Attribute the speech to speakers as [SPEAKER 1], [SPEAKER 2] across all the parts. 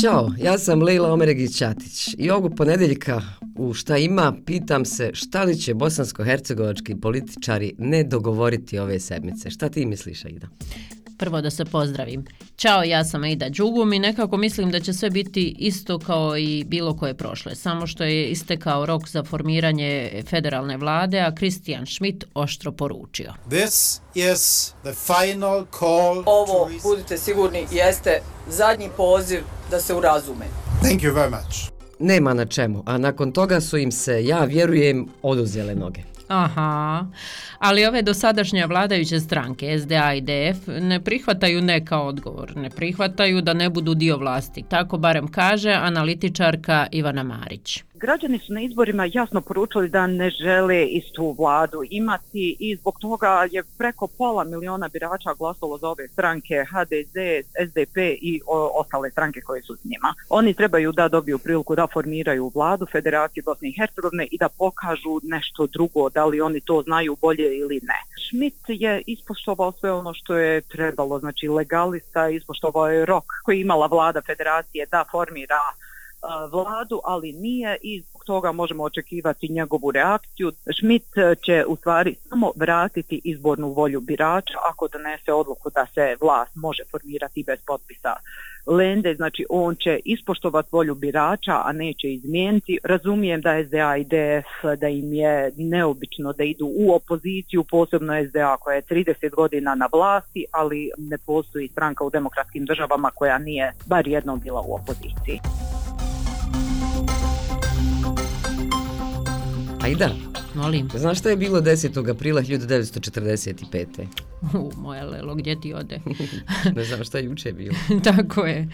[SPEAKER 1] Ćao, ja sam Leila Omeregić-Ćatić i ovog ponedeljka u Šta ima pitam se šta li će bosansko-hercegovački političari ne dogovoriti ove sedmice. Šta ti misliš, Aida?
[SPEAKER 2] Prvo da se pozdravim. Ćao, ja sam Aida Đugum i nekako mislim da će sve biti isto kao i bilo koje prošle. Samo što je istekao rok za formiranje federalne vlade, a Christian Schmidt oštro poručio.
[SPEAKER 3] This is the final call
[SPEAKER 4] Ovo, budite sigurni, jeste zadnji poziv da se urazume.
[SPEAKER 3] Thank you very much.
[SPEAKER 1] Nema na čemu, a nakon toga su im se, ja vjerujem, oduzele noge.
[SPEAKER 2] Aha, ali ove dosadašnje vladajuće stranke, SDA i DF, ne prihvataju neka odgovor, ne prihvataju da ne budu dio vlasti. Tako barem kaže analitičarka Ivana Marić.
[SPEAKER 5] Građani su na izborima jasno poručili da ne žele istu vladu imati i zbog toga je preko pola miliona birača glasalo za ove stranke HDZ, SDP i o, ostale stranke koje su s njima. Oni trebaju da dobiju priliku da formiraju vladu Federacije Bosne i Hercegovine i da pokažu nešto drugo, da li oni to znaju bolje ili ne. Schmidt je ispoštovao sve ono što je trebalo, znači legalista, ispoštovao je rok koji imala vlada Federacije da formira vladu, ali nije i zbog toga možemo očekivati njegovu reakciju. Schmidt e, će u stvari samo vratiti izbornu volju birača ako donese odluku da se vlast može formirati bez potpisa Lende, znači on će ispoštovati volju birača, a neće izmijeniti. Razumijem da SDA i DF da im je neobično da idu u opoziciju, posebno SDA koja je 30 godina na vlasti, ali ne postoji stranka u demokratskim državama koja nije bar jednom bila u opoziciji.
[SPEAKER 1] Ajda,
[SPEAKER 2] Molim.
[SPEAKER 1] znaš šta je bilo 10. aprila 1945.
[SPEAKER 2] U, moja lelo, gdje ti ode?
[SPEAKER 1] ne znam šta je juče bilo.
[SPEAKER 2] Tako je.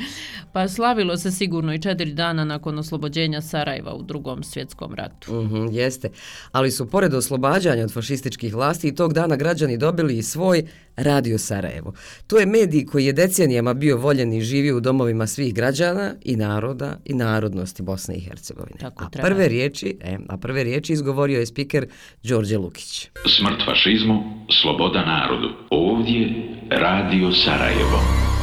[SPEAKER 2] Pa slavilo se sigurno i četiri dana nakon oslobođenja Sarajeva u drugom svjetskom ratu.
[SPEAKER 1] Mm -hmm, jeste. Ali su pored oslobađanja od fašističkih vlasti i tog dana građani dobili i svoj Radio Sarajevo. To je medij koji je decenijama bio voljen i živio u domovima svih građana i naroda i narodnosti Bosne i Hercegovine.
[SPEAKER 2] Tako
[SPEAKER 1] a
[SPEAKER 2] treba.
[SPEAKER 1] prve riječi, e, a prve riječi izgovorio je spiker Đorđe Lukić.
[SPEAKER 6] Smrt fašizmu, sloboda narodu. Ovdje Radio Sarajevo.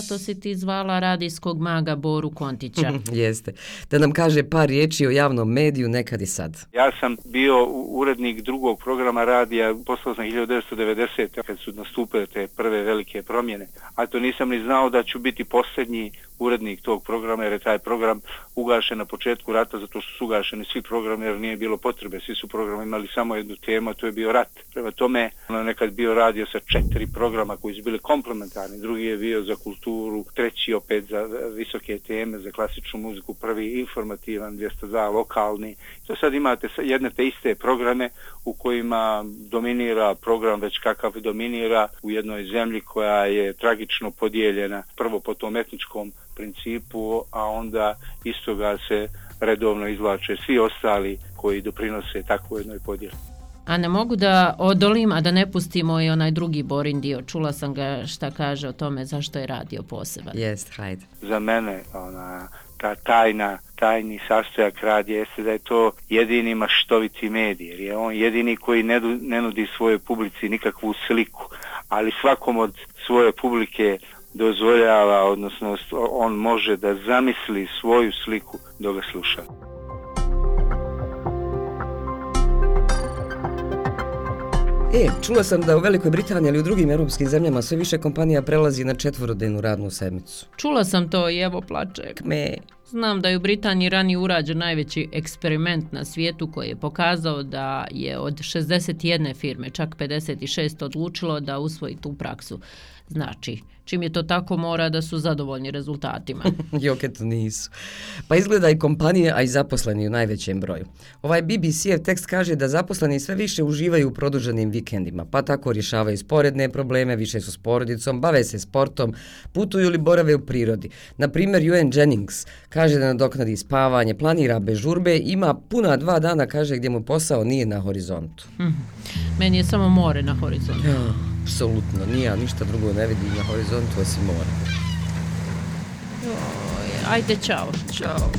[SPEAKER 2] Zato si ti zvala radijskog maga Boru Kontića.
[SPEAKER 1] Jeste. Da nam kaže par riječi o javnom mediju nekad i sad.
[SPEAKER 7] Ja sam bio urednik drugog programa radija, poslao sam 1990. kad su nastupile te prve velike promjene, a to nisam ni znao da ću biti posljednji urednik tog programa, jer je taj program ugašen na početku rata, zato što su ugašeni svi programi, jer nije bilo potrebe. Svi su programi imali samo jednu temu, a to je bio rat. Prema tome, ono nekad bio radio sa četiri programa koji su bili komplementarni, drugi je bio za kulturu, treći opet za visoke teme, za klasičnu muziku, prvi informativan, 202 lokalni. To sad imate jedne te iste programe u kojima dominira program već kakav dominira u jednoj zemlji koja je tragično podijeljena prvo po tom etničkom principu, a onda istoga se redovno izvlače svi ostali koji doprinose takvoj jednoj podijeli.
[SPEAKER 2] A ne mogu da odolim, a da ne pustimo i onaj drugi Borin dio. Čula sam ga šta kaže o tome zašto je radio poseban.
[SPEAKER 1] Jest, hajde.
[SPEAKER 7] Za mene, ona, ta tajna, tajni sastojak radija jeste da je to jedini maštoviti medij, jer je on jedini koji ne, ne nudi svojoj publici nikakvu sliku, ali svakom od svoje publike dozvoljava, odnosno on može da zamisli svoju sliku dok ga sluša.
[SPEAKER 1] E, čula sam da u Velikoj Britaniji ali u drugim europskim zemljama sve više kompanija prelazi na četvorodnevnu radnu sedmicu.
[SPEAKER 2] Čula sam to i evo plače.
[SPEAKER 1] Me,
[SPEAKER 2] Znam da je u Britaniji rani urađen najveći eksperiment na svijetu koji je pokazao da je od 61 firme čak 56 odlučilo da usvoji tu praksu. Znači, čim je to tako mora da su zadovoljni rezultatima.
[SPEAKER 1] Joke to nisu. Pa izgleda i kompanije, a i zaposleni u najvećem broju. Ovaj BBC-ev tekst kaže da zaposleni sve više uživaju u produženim vikendima, pa tako rješavaju sporedne probleme, više su s porodicom, bave se sportom, putuju ili borave u prirodi. Na primjer, UN Jennings kaže da nadoknadi spavanje, planira bez žurbe, ima puna dva dana, kaže, gdje mu posao nije na horizontu.
[SPEAKER 2] Meni je samo more na horizontu.
[SPEAKER 1] Ja, apsolutno, nije, ništa drugo ne vidi na horizontu osim.
[SPEAKER 2] Joj, Ajde, čao.
[SPEAKER 1] Ćao.